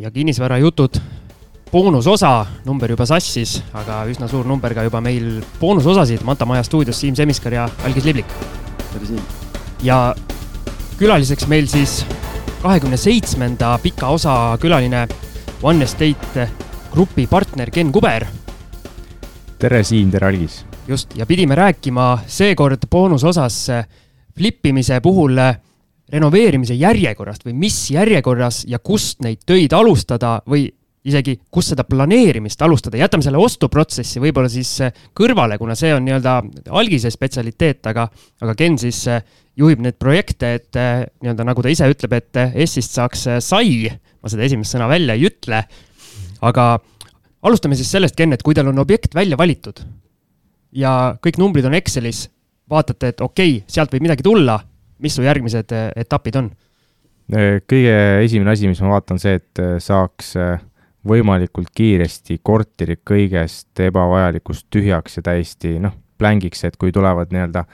ja kinnisvarajutud boonusosa, number juba sassis, aga üsna suur number ka juba meil boonusosasid. Manta Maja stuudios Siim Semiskar ja Algis Liblik. tere, Siim. ja külaliseks meil siis kahekümne seitsmenda pika osa külaline One Estate grupi partner Ken Kuber. tere, Siim, tere, Algis. just, ja pidime rääkima seekord boonusosas flippimise puhul renoveerimise järjekorrast või mis järjekorras ja kust neid töid alustada või isegi, kus seda planeerimist alustada, jätame selle ostuprotsessi võib-olla siis kõrvale, kuna see on nii-öelda algise spetsialiteet, aga, aga Ken siis juhib neid projekte, et nii-öelda nagu ta ise ütleb, et S-ist saaks sai. ma seda esimest sõna välja ei ütle. aga alustame siis sellest, Ken, et kui teil on objekt välja valitud ja kõik numbrid on Excelis, vaatate, et okei okay,, sealt võib midagi tulla mis su järgmised äh, etapid on? Äh, kõige esimene asi, mis ma vaatan, see, et äh, saaks võimalikult kiiresti korteri kõigest ebavajalikust tühjaks ja täiesti noh, plängiks, et kui tulevad nii-öelda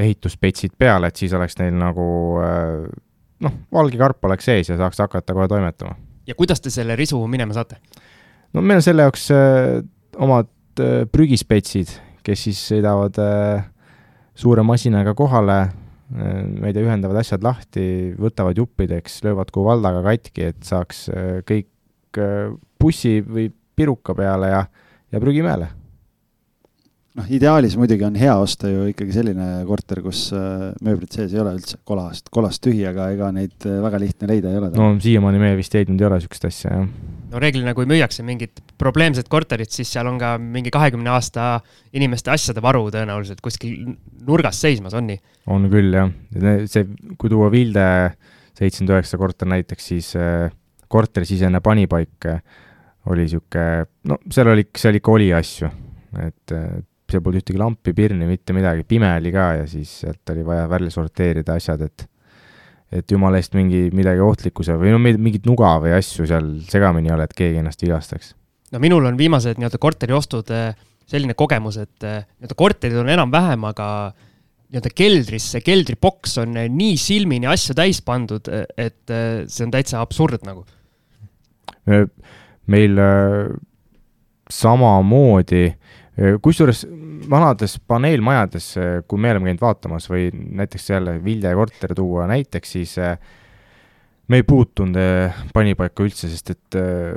ehituspetsid peale, et siis oleks neil nagu noh, valge karp oleks sees ja saaks hakata kohe toimetama. ja kuidas te selle risu minema saate? no meil on selle jaoks äh, omad äh, prügispetsid, kes siis sõidavad äh, suure masinaga kohale, ma ei tea, ühendavad asjad lahti, võtavad juppideks, löövad kuvaldaga katki, et saaks äh, kõik äh, bussi või piruka peale ja, ja prügimäele. Noh, ideaalis muidugi on hea osta ju ikkagi selline korter, kus äh, mööblit sees ei ole üldse, kolast, kolast tühi, aga ega neid väga lihtne leida ei ole. no siiamaani me vist leidnud ei ole niisugust asja, jah no reeglina, kui müüakse mingit probleemset korterit, siis seal on ka mingi kahekümne aasta inimeste asjade varu tõenäoliselt kuskil nurgas seismas, on nii? on küll, jah. see, kui tuua Vilde seitsekümmend üheksa korter näiteks, siis äh, korterisisene panipaik äh, oli niisugune, no seal oli, seal ikka oli asju, et äh, seal polnud ühtegi lampi, pirni, mitte midagi, pime oli ka ja siis sealt oli vaja välja sorteerida asjad, et et jumala eest mingi, midagi ohtlikkuse või no mingit nuga või asju seal segamini ei ole, et keegi ennast vigastaks. no minul on viimased nii-öelda korteriostud eh, selline kogemus, et eh, nii-öelda korterid on enam-vähem, aga nii-öelda keldris, see keldriboks on eh, nii silmini asju täis pandud, et see on täitsa absurd nagu. meil samamoodi, kusjuures vanades paneelmajades, kui me oleme käinud vaatamas või näiteks jälle Vilja korter tuua näiteks, siis äh, me ei puutunud äh, panipaika üldse, sest et äh,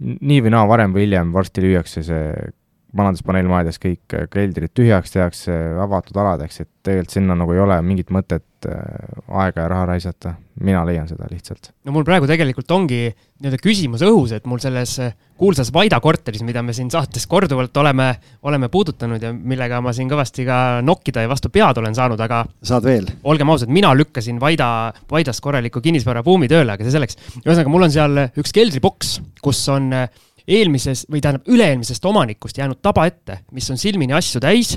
nii või naa, varem või hiljem varsti lüüakse see vanades paneelmajades kõik keldrid tühjaks tehakse avatud aladeks, et tegelikult sinna nagu ei ole mingit mõtet aega ja raha raisata. mina leian seda lihtsalt. no mul praegu tegelikult ongi nii-öelda küsimus õhus, et mul selles kuulsas Vaida korteris, mida me siin saates korduvalt oleme, oleme puudutanud ja millega ma siin kõvasti ka nokkida ja vastu pead olen saanud, aga. saad veel? olgem ausad, mina lükkasin Vaida, Vaidas korraliku kinnisvarabuumi tööle, aga see selleks. ühesõnaga, mul on seal üks keldriboks, kus on eelmises või tähendab üle-eelmisest omanikust jäänud taba ette, mis on silmini asju täis.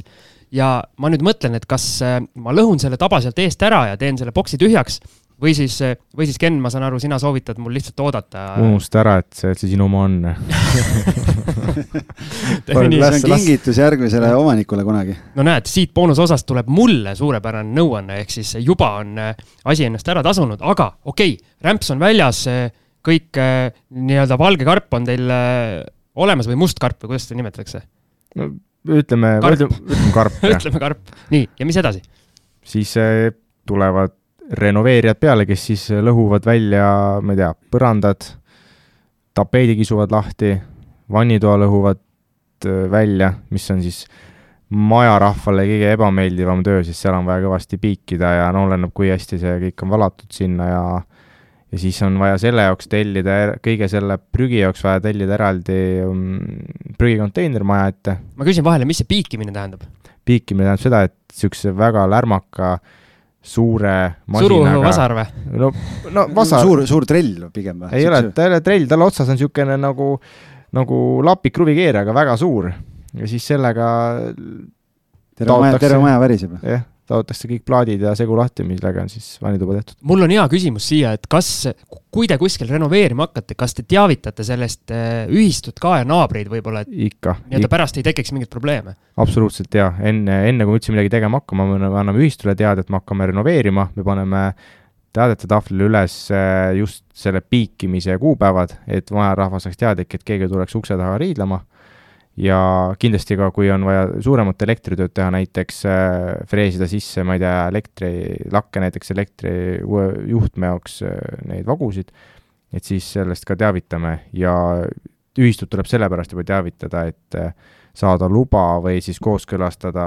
ja ma nüüd mõtlen, et kas äh, ma lõhun selle taba sealt eest ära ja teen selle boksi tühjaks või siis, äh, või siis Ken, ma saan aru, sina soovitad mul lihtsalt oodata. unusta ära, et see, see sinu oma on see on kingitus järgmisele omanikule kunagi. no näed, siit boonusosast tuleb mulle suurepärane nõuanne, ehk siis juba on äh, asi ennast ära tasunud, aga okei okay,, rämps on väljas kõik äh, nii-öelda valge karp on teil äh, olemas või must karp või kuidas seda nimetatakse? no ütleme, ütleme karp ütleme karp, nii, ja mis edasi? siis äh, tulevad renoveerijad peale, kes siis lõhuvad välja, ma ei tea, põrandad, tapeedi kisuvad lahti, vannitoa lõhuvad välja, mis on siis majarahvale kõige ebameeldivam töö, sest seal on vaja kõvasti piikida ja no oleneb, kui hästi see kõik on valatud sinna ja ja siis on vaja selle jaoks tellida, kõige selle prügi jaoks vaja tellida eraldi um, prügikonteiner maja ette. ma küsin vahele, mis see piikimine tähendab? piikimine tähendab seda, et niisuguse väga lärmaka suure suruõhuvasar või? no, no vasar. suur, suur trell pigem või? ei ole, ta ei ole trell, tal otsas on niisugune nagu, nagu lapik kruvikeeraja, väga suur. ja siis sellega terve maja, terve maja väriseb? jah taotakse kõik plaadid ja segu lahti, millega on siis vannituba tehtud. mul on hea küsimus siia, et kas, kui te kuskil renoveerima hakkate, kas te teavitate sellest äh, ühistut ka ja naabreid võib-olla, et ikka, nii-öelda pärast ei tekiks mingeid probleeme? absoluutselt jaa, enne, enne kui üldse midagi tegema hakkama, me anname ühistule teada, et me hakkame renoveerima, me paneme teadete tahvlile üles äh, just selle piikimise kuupäevad, et majarahvas saaks teadlik, et keegi tuleks ukse taha riidlema. Ja kindlasti ka, kui on vaja suuremat elektritööd teha, näiteks äh, freesida sisse, ma ei tea, elektrilakke näiteks elektri uue juhtme jaoks äh, neid vagusid, et siis sellest ka teavitame. Ja ühistut tuleb sellepärast juba teavitada, et saada luba või siis kooskõlastada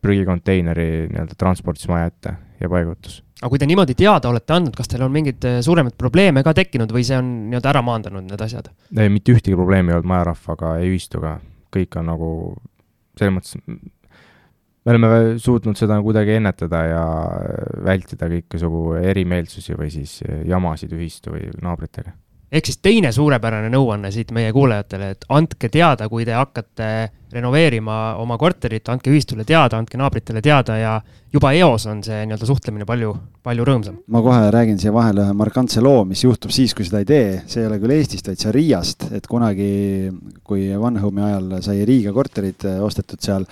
prügikonteineri nii-öelda transportismaja ette ja paigutus aga kui te niimoodi teada olete andnud, kas teil on mingeid äh, suuremaid probleeme ka tekkinud või see on nii-öelda ära maandanud, need asjad? ei, mitte ühtegi probleemi ei olnud majarahvaga ja ühistuga, kõik on nagu selles mõttes, me oleme suutnud seda kuidagi ennetada ja vältida kõiksugu erimeelsusi või siis jamasid ühistu või naabritega ehk siis teine suurepärane nõuanne siit meie kuulajatele, et andke teada, kui te hakkate renoveerima oma korterit, andke ühistule teada, andke naabritele teada ja juba eos on see nii-öelda suhtlemine palju, palju rõõmsam. ma kohe räägin siia vahele ühe markantse loo, mis juhtub siis, kui seda ei tee. see ei ole küll Eestist, vaid see on Riiast, et kunagi, kui One Home'i ajal sai Riiga korterid ostetud seal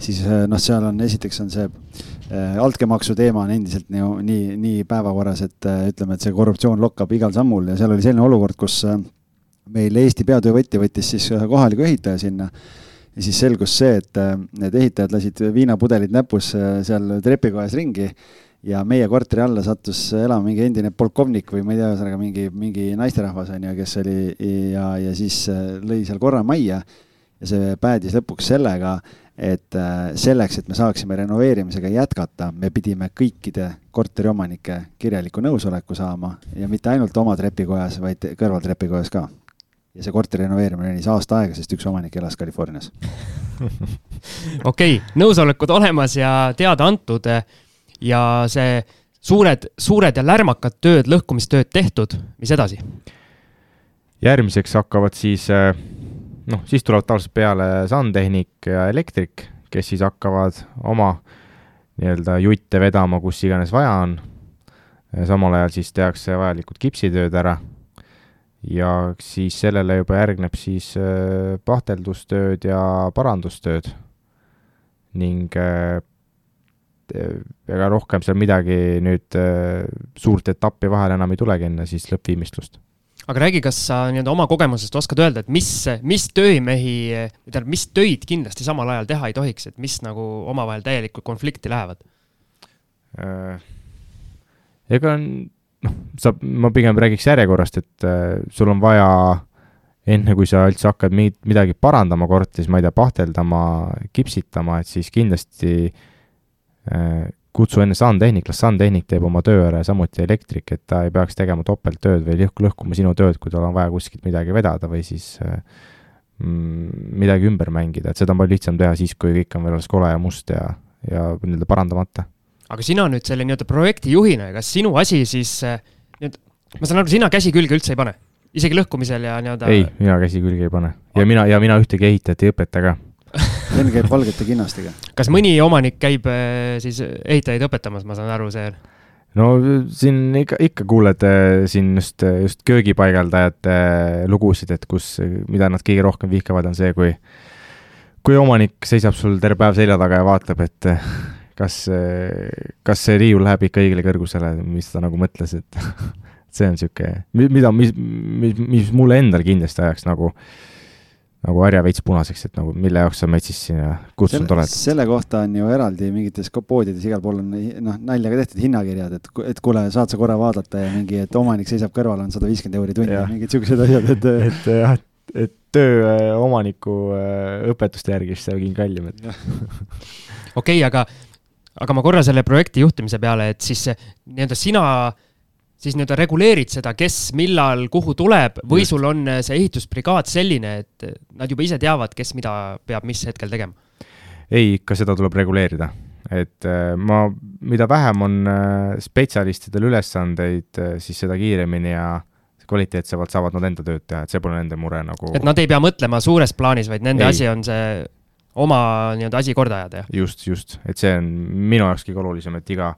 siis eh, noh, seal on esiteks on see äh, altkäemaksu teema on endiselt nii, nii, nii päevakorras, et äh, ütleme, et see korruptsioon lokkab igal sammul ja seal oli selline olukord, kus meil Eesti peatöövõtja võttis siis kohaliku ehitaja sinna ja siis selgus see, et need ehitajad lasid viinapudelid näpus seal trepikojas ringi ja meie korteri alla sattus elama mingi endine polkovnik või ma ei tea, ühesõnaga mingi, mingi naisterahvas on ju, kes oli ja, ja siis lõi seal korra majja ja see päädis lõpuks sellega, et äh, selleks, et me saaksime renoveerimisega jätkata, me pidime kõikide korteriomanike kirjaliku nõusoleku saama ja mitte ainult oma trepikojas, vaid kõrvaltrepikojas ka. ja see korteri renoveerimine venis aasta aega, sest üks omanik elas Californias. okei nõusolekud olemas ja teada antud ja see suured, suured ja lärmakad tööd, lõhkumistööd tehtud, mis edasi? järgmiseks hakkavad siis äh noh, siis tulevad tavaliselt peale sandtehnik ja elektrik, kes siis hakkavad oma nii-öelda jutte vedama, kus iganes vaja on. samal ajal siis tehakse vajalikud kipsitööd ära. ja siis sellele juba järgneb siis äh, pahteldustööd ja parandustööd. ning äh, ega rohkem seal midagi nüüd äh, suurt etappi vahele enam ei tulegi enne siis lõppviimistlust aga räägi, kas sa nii-öelda oma kogemusest oskad öelda, et mis, mis töömehi, tähendab, mis töid kindlasti samal ajal teha ei tohiks, et mis nagu omavahel täielikku konflikti lähevad? Äh, ega noh, sa, ma pigem räägiks järjekorrast, et äh, sul on vaja enne kui sa üldse hakkad mingit, midagi parandama korteris, ma ei tea, pahteldama, kipsitama, et siis kindlasti äh, kutsu enne sandtehnik, las sandtehnik teeb oma töö ära ja samuti elektrik, et ta ei peaks tegema topelttööd või lõhk-, lõhkuma sinu tööd, kui tal on vaja kuskilt midagi vedada või siis mm, midagi ümber mängida, et seda on palju lihtsam teha siis, kui kõik on veel alles kole ja must ja, ja nii-öelda parandamata. aga sina nüüd selle nii-öelda projektijuhina, kas sinu asi siis nii-öelda, ma saan aru, sina käsi külge üldse ei pane? isegi lõhkumisel ja nii-öelda ei, mina käsi külge ei pane ja mina, ja mina ühtegi ehitajat ei õpeta ka Ken käib valgete kinnastega. kas mõni omanik käib äh, siis ehitajaid õpetamas, ma saan aru, see? no siin ikka, ikka kuuled äh, siin just, just köögipaigaldajate lugusid, et kus, mida nad kõige rohkem vihkavad, on see, kui, kui omanik seisab sul terve päev selja taga ja vaatab, et kas, kas see riiul läheb ikka õigele kõrgusele, mis ta nagu mõtles, et see on niisugune, mida, mis, mis, mis mulle endal kindlasti ajaks nagu äh, nagu harja veits punaseks, et nagu mille jaoks sa metsis sinna kutsunud oled. selle kohta on ju eraldi mingites poodides igal pool on noh, nalja ka tehtud hinnakirjad, et, et kuule, saad sa korra vaadata ja mingi, et omanik seisab kõrval, on sada viiskümmend euri tund ja mingid siuksed asjad, et. et jah, et, et töö äh, omaniku äh, õpetuste järgi, siis see on kallim, et. okei, aga, aga ma korra selle projekti juhtimise peale, et siis nii-öelda sina siis nii-öelda reguleerid seda, kes, millal, kuhu tuleb või Just. sul on äh, see ehitusbrigaad selline, et äh, nad juba ise teavad, kes mida peab mis hetkel tegema? ei, ikka seda tuleb reguleerida, et äh, ma, mida vähem on spetsialistidel ülesandeid, siis seda kiiremini ja kvaliteetsemalt saavad nad enda tööd teha, et see pole nende mure nagu. et nad ei pea mõtlema suures plaanis, vaid nende ei. asi on see oma nii-öelda asi korda ajada, jah? just, just, et see on minu jaoks kõige olulisem, et iga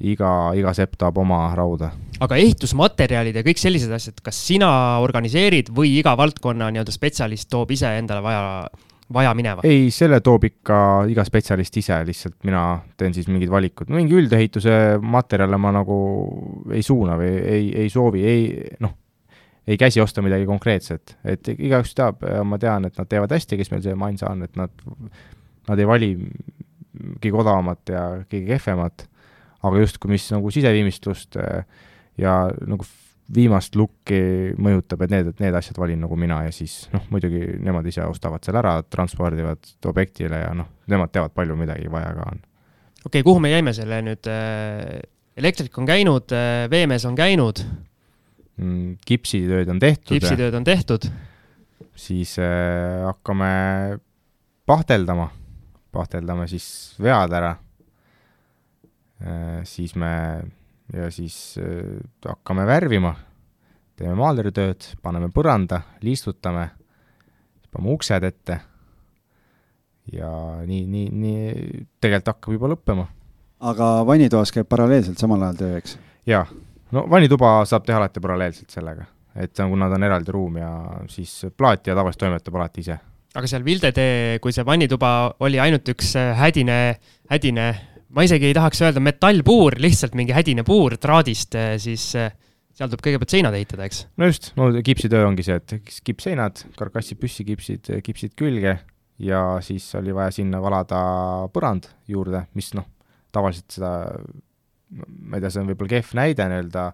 iga, iga sepp tahab oma rauda. aga ehitusmaterjalid ja kõik sellised asjad, kas sina organiseerid või iga valdkonna nii-öelda spetsialist toob ise endale vaja, vajamineva? ei, selle toob ikka iga spetsialist ise, lihtsalt mina teen siis mingid valikud, mingi üldehituse materjale ma nagu ei suuna või ei, ei soovi, ei noh, ei käsi osta midagi konkreetset, et igaüks teab ja ma tean, et nad teevad hästi, kes meil see Mainsa on, et nad, nad ei vali kõige odavamat ja kõige kehvemat, aga justkui mis nagu siseviimistlust ja nagu viimast lukki mõjutab, et need, et need asjad valin nagu mina ja siis noh, muidugi nemad ise ostavad selle ära, transpordivad objektile ja noh, nemad teavad, palju midagi vaja ka on. okei okay,, kuhu me jäime selle nüüd, elektrik on käinud, veemees on käinud mm,? kipsitööd on tehtud. kipsitööd on tehtud. siis äh, hakkame pahteldama, pahteldame siis vead ära. Siis me ja siis äh, hakkame värvima, teeme maaleritööd, paneme põranda, liistutame, paneme uksed ette ja nii, nii, nii tegelikult hakkab juba lõppema. aga vannitoas käib paralleelselt samal ajal töö, eks? jaa, no vannituba saab teha alati paralleelselt sellega, et kuna ta on eraldi ruum ja siis plaat ja tavaliselt toimetab alati ise. aga seal Vilde tee, kui see vannituba oli ainult üks hädine, hädine ma isegi ei tahaks öelda metallpuur, lihtsalt mingi hädine puur traadist, eh, siis eh, seal tuleb kõigepealt seinad ehitada, eks? no just, no kipsitöö ongi see, et kipseinad, karkassi püssikipsid, kipsid külge ja siis oli vaja sinna valada põrand juurde, mis noh, tavaliselt seda, ma ei tea, see on võib-olla kehv näide nii-öelda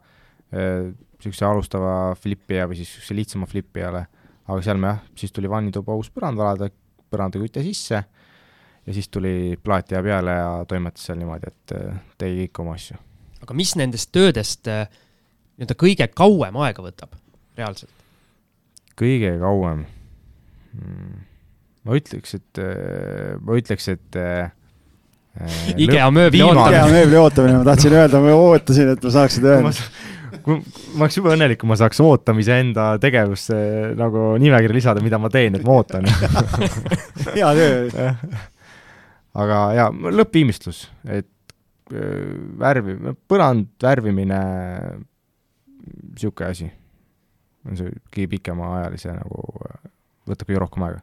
niisuguse eh, alustava flipija või siis niisuguse lihtsama flipijale, aga seal me jah, siis tuli vannituba uus põrand valada, põrandaküte sisse ja siis tuli plaat jää peale ja toimetas seal niimoodi, et äh, tegi kõik oma asju. aga mis nendest töödest äh, nii-öelda kõige kauem aega võtab reaalselt? kõige kauem hmm.? ma ütleks, et, äh, ma ütleks, et IKEA mööbli ootamine. IKEA mööbli ootamine, ma tahtsin öelda, ma ootasin, et ma saaks seda öelda kui ma oleks jube õnnelik, kui ma saaks ootamise enda tegevusse nagu nimekirja lisada, mida ma teen, et ma ootan hea töö aga jaa, lõppviimistlus, et värvi, põrand, värvimine, niisugune asi. on see kõige pikemaajalise nagu, võtab kõige rohkem aega.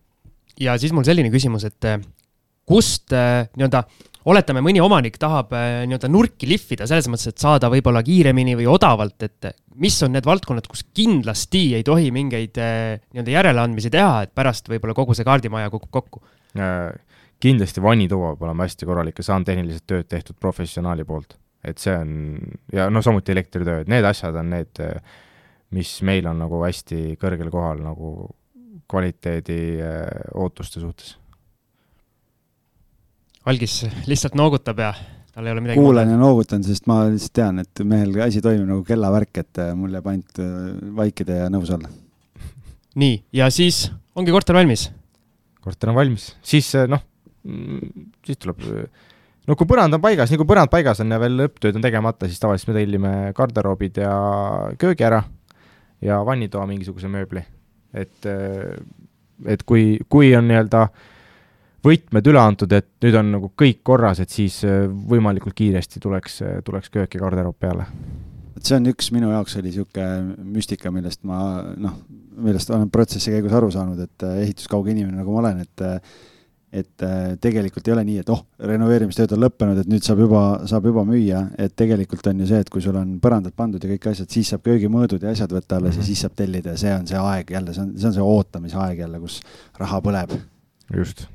ja siis mul selline küsimus, et kust nii-öelda, oletame, mõni omanik tahab nii-öelda nurki lihvida, selles mõttes, et saada võib-olla kiiremini või odavalt, et mis on need valdkonnad, kus kindlasti ei tohi mingeid nii-öelda järeleandmisi teha, et pärast võib-olla kogu see kaardimaja kukub kokku? Kindlasti vannituba peab olema hästi korralik ja saantehnilised tööd tehtud professionaali poolt. et see on, ja no samuti elektritöö, et need asjad on need, mis meil on nagu hästi kõrgel kohal nagu kvaliteedi äh, ootuste suhtes. Algis lihtsalt noogutab ja tal ei ole midagi kuulan ja noogutan, sest ma lihtsalt tean, et mehel asi toimib nagu kellavärk, et äh, mul jääb ainult äh, vaikida ja nõus olla. nii, ja siis ongi korter valmis? korter on valmis, siis noh, siis tuleb, no kui põrand on paigas, nii kui põrand paigas on ja veel lõpptööd on tegemata, siis tavaliselt me tellime garderoobid ja köögi ära ja vannitoa mingisuguse mööbli. et, et kui, kui on nii-öelda võtmed üle antud, et nüüd on nagu kõik korras, et siis võimalikult kiiresti tuleks, tuleks köök ja garderoob peale. et see on üks minu jaoks oli niisugune müstika, millest ma noh, millest olen protsessi käigus aru saanud, et ehituskauge inimene, nagu ma olen, et et äh, tegelikult ei ole nii, et oh, renoveerimistööd on lõppenud, et nüüd saab juba, saab juba müüa, et tegelikult on ju see, et kui sul on põrandad pandud ja kõik asjad, siis saab köögimõõdud ja asjad võtta alles mm -hmm. ja mhm. siis saab tellida ja see on see aeg jälle, see on, see on see ootamise aeg jälle, kus raha põleb. just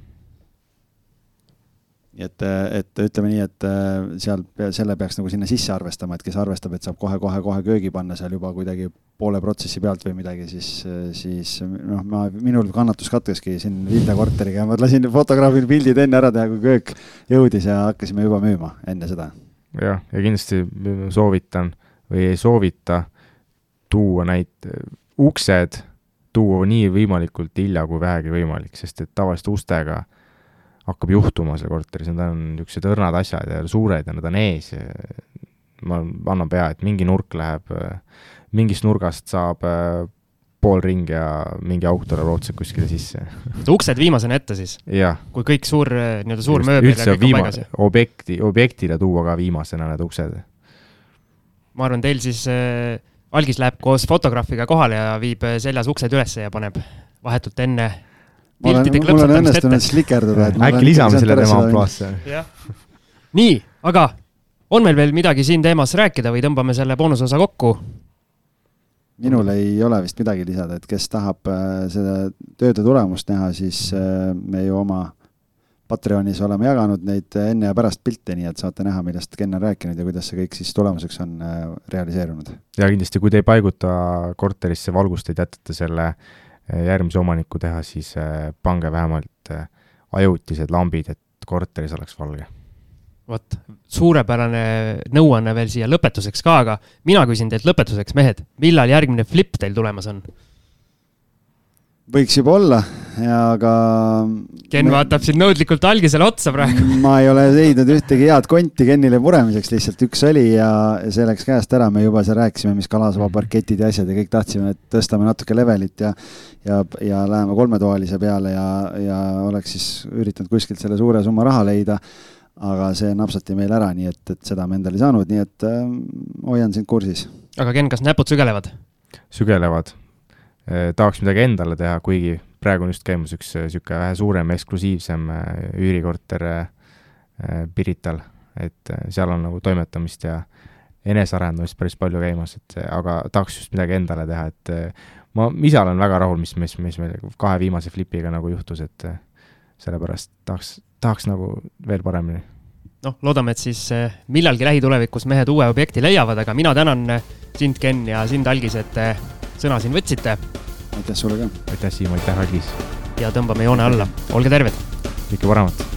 nii et, et ütleme nii, et äh, seal, selle peaks nagu sinna sisse arvestama, et kes arvestab, et saab kohe-kohe-kohe köögi panna seal juba kuidagi poole protsessi pealt või midagi, siis, siis noh, ma, minul kannatus katkeski siin Vilde korteriga ma lasin fotograafil pildid enne ära teha, kui köök jõudis ja hakkasime juba müüma enne seda. jah, ja kindlasti soovitan või ei soovita tuua neid uksed, tuua nii võimalikult hilja kui vähegi võimalik, sest et tavaliselt ustega hakkab juhtuma seal korteris, need on niisugused õrnad asjad ja suured ja nad on ees ja ma annan pea, et mingi nurk läheb, mingist nurgast saab äh, pool ringi ja mingi auk tuleb raudselt kuskile sisse. uksed viimasena ette siis? kui kõik suur, nii-öelda suur mööbel ja kõik on paigas? objekti, objektile tuua ka viimasena need uksed. ma arvan, teil siis äh, algis läheb koos fotograafiga kohale ja viib äh, seljas uksed üles ja paneb vahetult enne mul on, piltide mul on õnnestunud et. äkki lisame selle tema ampluaasse? nii, aga on meil veel midagi siin teemas rääkida või tõmbame selle boonusosa kokku? minul ei ole vist midagi lisada, et kes tahab äh, seda tööde tulemust näha, siis äh, me ju oma Patreonis oleme jaganud neid enne ja pärast pilte, nii et saate näha, millest Ken on rääkinud ja kuidas see kõik siis tulemuseks on äh, realiseerunud. ja kindlasti, kui te ei paiguta korterisse valgusteid, jätate selle järgmise omaniku teha, siis eh, pange vähemalt eh, ajutised lambid, et korteris oleks valge. vot, suurepärane nõuanne veel siia lõpetuseks ka, aga mina küsin teilt lõpetuseks, mehed, millal järgmine flip teil tulemas on? Võiks juba olla ja aga. Ken vaatab siin nõudlikult algisele otsa praegu. ma ei ole leidnud ühtegi head konti Kenile puremiseks, lihtsalt üks oli ja see läks käest ära, me juba seal rääkisime, mis kalasaba parketid ja asjad ja kõik tahtsime, et tõstame natuke levelit ja ja, ja läheme kolmetoalise peale ja, ja oleks siis üritanud kuskilt selle suure summa raha leida aga see napsati meil ära, nii et, et seda me endale ei saanud, nii et äh, hoian sind kursis. aga Ken, kas näpud sügelevad? sügelevad. Tahaks midagi endale teha, kuigi praegu on just käimas üks niisugune vähe suurem, eksklusiivsem eh, üürikorter Pirital, et seal on nagu toimetamist ja enesearendamist päris palju käimas, et aga tahaks just midagi endale teha, et ma ise olen väga rahul, mis, mis, mis meil kahe viimase flipiga nagu juhtus, et sellepärast tahaks, tahaks nagu veel paremini. Noh, loodame, et siis millalgi lähitulevikus mehed uue objekti leiavad, aga mina tänan sind, Ken ja sind, Algis, et sõna siin võtsite aitäh sulle ka. aitäh, Siim, aitäh, Algis, ja tõmbame joone alla, olge terved. kõike paremat!